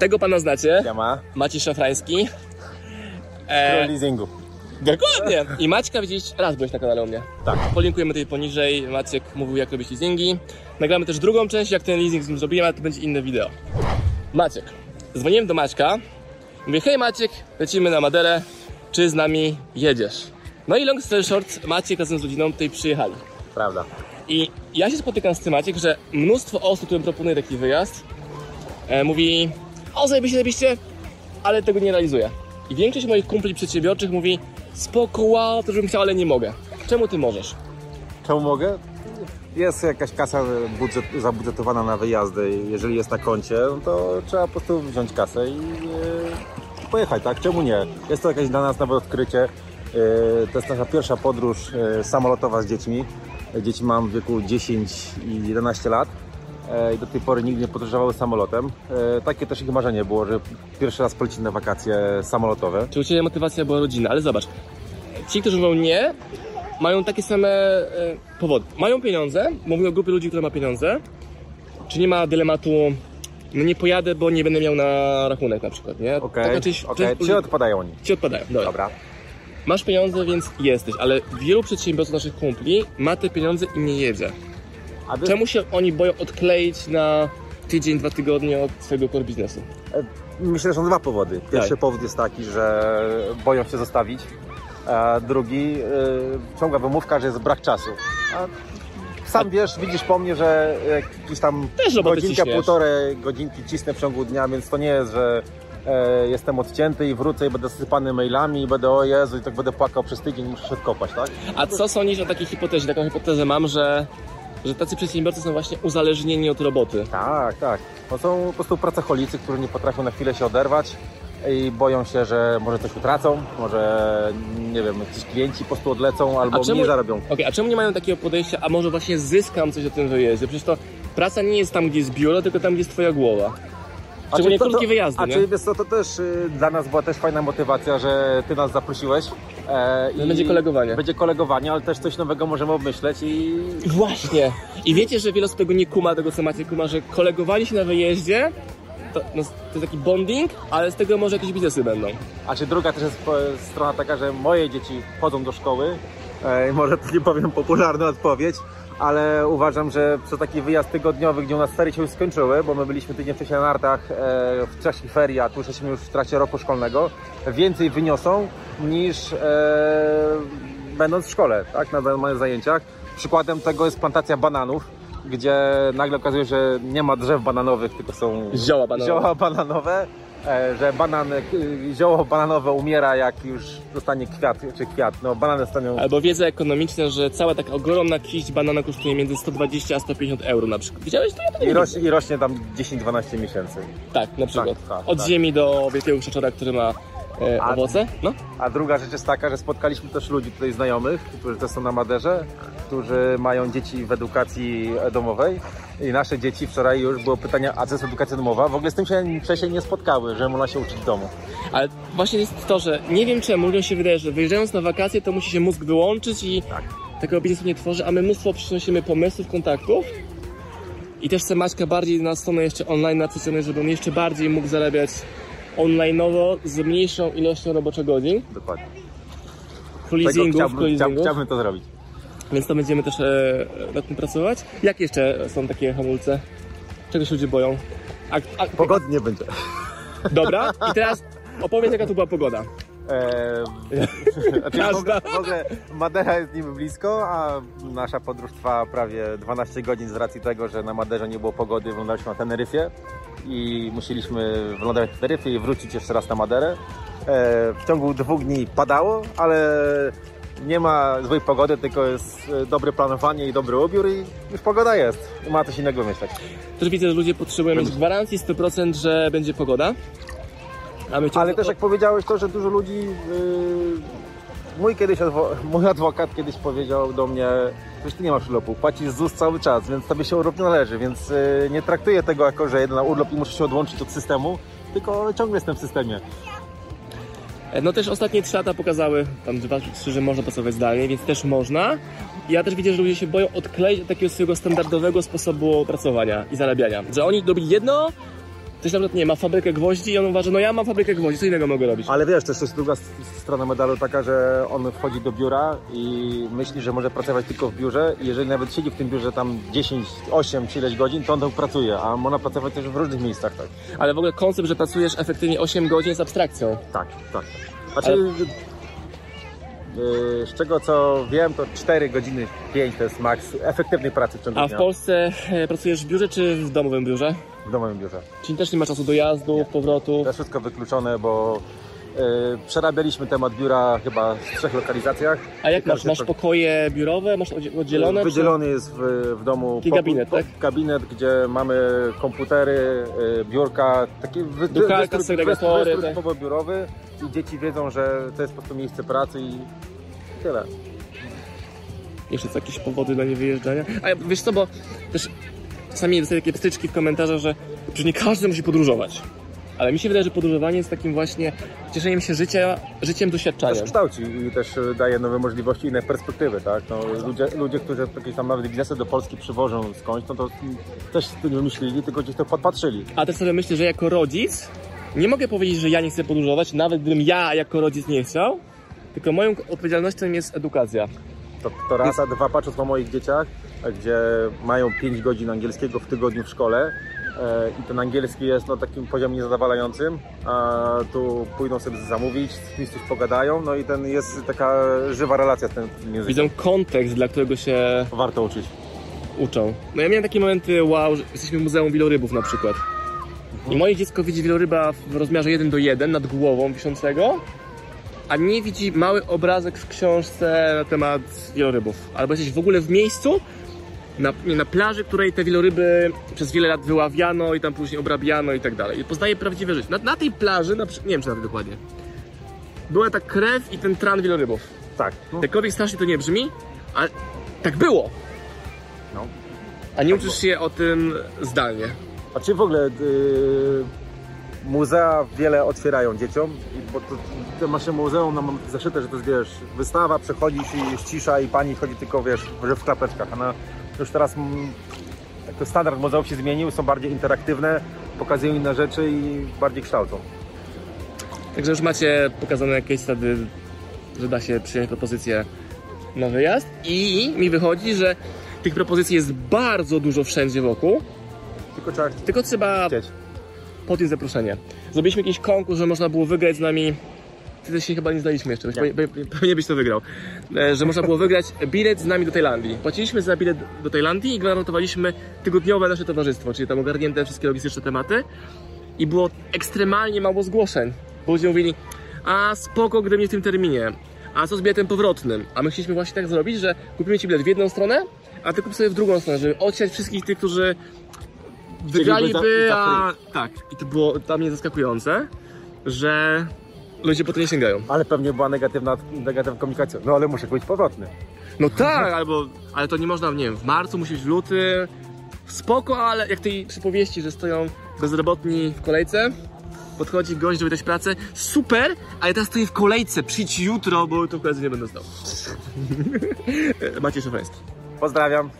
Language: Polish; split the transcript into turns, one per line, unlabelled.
Tego pana znacie.
Siema.
Maciej Szafrański.
E...
E,
leasingu.
dokładnie. I Maćka widzieliście, raz byłeś na kanale u mnie.
Tak.
Polinkujemy tutaj poniżej. Maciek mówił jak robić leasingi. Nagramy też drugą część, jak ten leasing z nim zrobiłem, ale to będzie inne wideo. Maciek. Dzwoniłem do Maćka. Mówię, hej Maciek, lecimy na Maderę. Czy z nami jedziesz? No i long story short, Maciek razem z rodziną tutaj przyjechali.
Prawda.
I ja się spotykam z tym Maciek, że mnóstwo osób, którym proponuję taki wyjazd, e, mówi o zajebiście, zajebiście, ale tego nie realizuje. I większość moich kumpli przedsiębiorczych mówi spoko, wow, to żebym chciał, ale nie mogę. Czemu ty możesz?
Czemu mogę? Jest jakaś kasa budżet, zabudżetowana na wyjazdy. Jeżeli jest na koncie, no to trzeba po prostu wziąć kasę i e, pojechać, tak? Czemu nie? Jest to jakieś dla nas nowe odkrycie. E, to jest nasza pierwsza podróż e, samolotowa z dziećmi. Dzieci mam w wieku 10 i 11 lat. E, I do tej pory nigdy nie podróżowały samolotem. E, takie też ich marzenie było, że pierwszy raz polecić na wakacje samolotowe.
Czy u Ciebie motywacja była rodzina? Ale zobacz, ci, którzy mówią nie, mają takie same e, powody. Mają pieniądze, mówię o grupie ludzi, która ma pieniądze. Czy nie ma dylematu, no nie pojadę, bo nie będę miał na rachunek na przykład, nie?
Okej,
część-
okej.
część
Czy odpadają oni?
Ci odpadają, dobra.
Dobra.
Masz pieniądze, więc jesteś, ale wielu przedsiębiorców naszych kumpli ma te pieniądze i nie jedzie.
A wy-
Czemu się oni boją odkleić na tydzień, dwa tygodnie od swojego core biznesu?
Myślę, że są dwa powody. Pierwszy
Tak.
powód jest taki, że boją się zostawić, a drugi yy, ciągła wymówka, że jest brak czasu. A sam wiesz, widzisz po mnie, że jakiś tam
Też
godzinka, półtorej godzinki cisnę w ciągu dnia, więc to nie jest, że e, jestem odcięty i wrócę i będę sypany mailami i będę o Jezu i tak będę płakał przez tydzień, muszę się odkopać, tak?
A co sądzisz o takiej hipotezie? Taką hipotezę mam, że, że tacy przedsiębiorcy są właśnie uzależnieni od roboty.
Tak, tak. To są po prostu pracocholicy, którzy nie potrafią na chwilę się oderwać i boją się, że może coś utracą, może nie wiem, jakiś klienci po prostu odlecą albo
czemu-
nie zarobią.
Okej, a czemu nie mają takiego podejścia, a może właśnie zyskam coś o tym wyjeździe? Przecież to praca nie jest tam, gdzie jest biuro, tylko tam, gdzie jest twoja głowa. Szczególnie
to- to-
krótkie wyjazdy,
A
nie?
czy wiesz co, to też y, dla nas była też fajna motywacja, że ty nas zaprosiłeś. E,
No będzie kolegowanie.
Będzie kolegowanie, ale też coś nowego możemy obmyśleć i
Właśnie. I wiecie, że wiele osób tego nie kuma, tego co macie kuma, że kolegowanie się na wyjeździe to, no, to jest taki bonding, ale z tego może jakieś biznesy będą.
A czy druga też jest strona taka, że moje dzieci chodzą do szkoły, e, może to nie powiem popularna odpowiedź, ale uważam, że przez taki wyjazd tygodniowy, gdzie u nas ferie się już skończyły, bo my byliśmy tydzień wcześniej na nartach e, w czasie ferii, a tu jesteśmy już w trakcie roku szkolnego, więcej wyniosą niż e, będąc w szkole, tak, na zajęciach. Przykładem tego jest plantacja bananów, gdzie nagle okazuje się, że nie ma drzew bananowych, tylko są
Zioła bananowe.
zioła bananowe, e, że banan, e, zioło bananowe umiera jak już dostanie kwiat, czy kwiat, no banany stanowią
Albo wiedza ekonomiczna, że cała taka ogromna kiść banana kosztuje między 120 a 150 euro na przykład. Widziałeś to? Ja to
i i rośnie tam 10-12 miesięcy.
Tak, na przykład.
tak,
Od
tak.
ziemi do wielkiego krzaczora, który ma e,
A-
owoce. No.
A druga rzecz jest taka, że spotkaliśmy też ludzi tutaj znajomych, którzy też są na Maderze, którzy mają dzieci w edukacji domowej i nasze dzieci wczoraj już było pytanie, a co jest edukacja domowa? W ogóle z tym się wcześniej nie spotkały, że można się uczyć w domu.
Ale właśnie jest to, że nie wiem czemu ludziom się wydaje, że wyjeżdżając na wakacje to musi się mózg wyłączyć i
Tak.
takiego biznesu nie tworzy, a my mnóstwo przynosimy pomysłów, kontaktów i też chcę Maćka bardziej na stronę jeszcze online napisane, żeby on jeszcze bardziej mógł zarabiać online'owo z mniejszą ilością roboczych godzin,
Dokładnie.
leasingów,
chciałbym,
full
chciał,
leasingów,
chciałbym to zrobić.
więc to będziemy też e, nad tym pracować. Jak jeszcze są takie hamulce? Czego się ludzie boją? A, a,
Pogodnie będzie.
dobra, i teraz opowiedz jaka tu była pogoda.
Eee, znaczy, w, ogóle, w ogóle Madera jest niby blisko, a nasza podróż trwa prawie 12 godzin z racji tego, że na Maderze nie było pogody, wylądowaliśmy na Teneryfie i musieliśmy wylądować na Teneryfie i wrócić jeszcze raz na Maderę. Eee, w ciągu dwóch dni padało, ale nie ma złej pogody, tylko jest e, dobre planowanie i dobry ubiór i już pogoda jest. Nie ma coś innego myśleć.
Też widzę, że ludzie potrzebują mieć gwarancji 100%, że będzie pogoda.
Ale też jak powiedziałeś to, że dużo ludzi. Mój kiedyś mój adwokat kiedyś powiedział do mnie, że ty nie masz urlopu, płacisz ZUS cały czas, więc tobie się urlop należy, więc yy, nie traktuję tego jako, że jeden urlop i muszę się odłączyć od systemu, tylko ciągle jestem w systemie.
No też ostatnie trzy lata pokazały, tam dwa trzy, że można pracować zdalnie, więc też można. Ja też widzę, że ludzie się boją odkleić od takiego swojego standardowego sposobu pracowania i zarabiania. Że oni robili jedno Ktoś na przykład, nie ma fabrykę gwoździ i on uważa, no ja mam fabrykę gwoździ, co innego mogę robić.
Ale wiesz, też jest druga strona medalu taka, że on wchodzi do biura i myśli, że może pracować tylko w biurze i jeżeli nawet siedzi w tym biurze tam 10, 8 czy ileś godzin, to on tam pracuje, a można pracować też w różnych miejscach, tak?
Ale w ogóle koncept, że pracujesz efektywnie 8 godzin jest abstrakcją.
Tak, tak. Znaczy, yy, z czego co wiem, to 4 godziny, 5 to jest maks efektywnej pracy w ciągu
A w
dnia
Polsce e, pracujesz w biurze czy w domowym biurze?
w domowym biurze.
Czyli też nie ma czasu dojazdów, powrotów.
To jest wszystko wykluczone, bo przerabialiśmy temat biura chyba w trzech lokalizacjach.
A jak masz? Masz pokoje biurowe? Masz oddzie- oddzielone?
Wydzielony jest w, w domu
Taki gabinet, tak?
gabinet, gdzie mamy komputery, y, biurka, takie wy,
Drukarka,
wystru-
segregatory, tak.
typowo-biurowy i dzieci wiedzą, że to jest po prostu miejsce pracy i tyle.
Czy jeszcze są jakieś powody dla niewyjeżdżania? A ja- wiesz co, bo też czasami dostaję takie pstyczki w komentarzach, że, że nie każdy musi podróżować. Ale mi się wydaje, że podróżowanie jest takim właśnie cieszeniem się życia, życiem,
Też
doświadczaniem.
kształci i też y, daje nowe możliwości, inne perspektywy, tak? No, ludzie, ludzie, którzy jakieś tam nawet biznesy do Polski przywożą skądś, no to też nie wymyślili, tylko gdzieś to podpatrzyli.
A też sobie myślę, że jako rodzic nie mogę powiedzieć, że ja nie chcę podróżować, nawet gdybym ja jako rodzic nie chciał, tylko moją odpowiedzialnością jest edukacja.
To, to raz, a dwa patrząc po moich dzieciach, gdzie mają 5 godzin angielskiego w tygodniu w szkole e, i ten angielski jest na takim poziomie niezadowalającym, a tu pójdą sobie zamówić, z kimś coś pogadają, no i ten jest taka żywa relacja z tym językiem.
Widzą kontekst, dla którego się
Warto uczyć.
uczą. No ja miałem takie momenty, wow, że jesteśmy w Muzeum Wielorybów na przykład. I moje dziecko widzi wieloryba w rozmiarze 1 do 1 nad głową wiszącego, a nie widzi mały obrazek w książce na temat wielorybów. Albo jesteś w ogóle w miejscu, na, na plaży, której te wieloryby przez wiele lat wyławiano i tam później obrabiano i tak dalej. I poznaje prawdziwe życie. Na, na tej plaży, na, nie wiem czy nawet dokładnie, była ta krew i ten tran wielorybów.
Tak. No,
Jakkolwiek strasznie to nie brzmi, ale tak było.
no.
A nie uczysz się o tym zdalnie.
A czy w ogóle y, muzea wiele otwierają dzieciom? Bo to, to nasze muzeum no, mam zaszyte, że to jest wiesz, wystawa, przechodzisz i jest cisza i pani chodzi tylko wiesz, że w klapeczkach. A na, już teraz mm, to standard muzeów się zmienił, są bardziej interaktywne, pokazują inne rzeczy i bardziej kształcą.
Także już macie pokazane jakieś wtedy, że da się przyjąć propozycję na wyjazd. I mi wychodzi, że tych propozycji jest bardzo dużo wszędzie wokół,
Tylko trzeba
tylko trzeba podjąć zaproszenie. Zrobiliśmy jakiś konkurs, że można było wygrać z nami. Wtedy się chyba nie zdaliśmy jeszcze,
Nie.
pe- pe- pewnie byś to wygrał. E, Że można było wygrać bilet z nami do Tajlandii. Płaciliśmy za bilet do Tajlandii i gwarantowaliśmy tygodniowe nasze towarzystwo, czyli tam ogarnięte wszystkie logistyczne tematy. I było ekstremalnie mało zgłoszeń. Bo ludzie mówili, a spoko, gdy nie w tym terminie. A co z biletem powrotnym? A my chcieliśmy właśnie tak zrobić, że kupimy ci bilet w jedną stronę, a ty kup sobie w drugą stronę, żeby odsiać wszystkich tych, którzy wygraliby, a... Tak, i to było dla mnie zaskakujące, że ludzie po to nie sięgają.
Ale pewnie była negatywna, negatywna komunikacja. No ale muszę być powrotny.
No tak, albo, ale to nie można, nie wiem, w marcu, musi być w luty, spoko, ale jak tej przypowieści, że stoją bezrobotni w kolejce, podchodzi gość, żeby dać pracę, super, ale teraz stoję w kolejce, przyjdź jutro, bo to koledzy nie będę zdał. Maciej Szofański.
Pozdrawiam.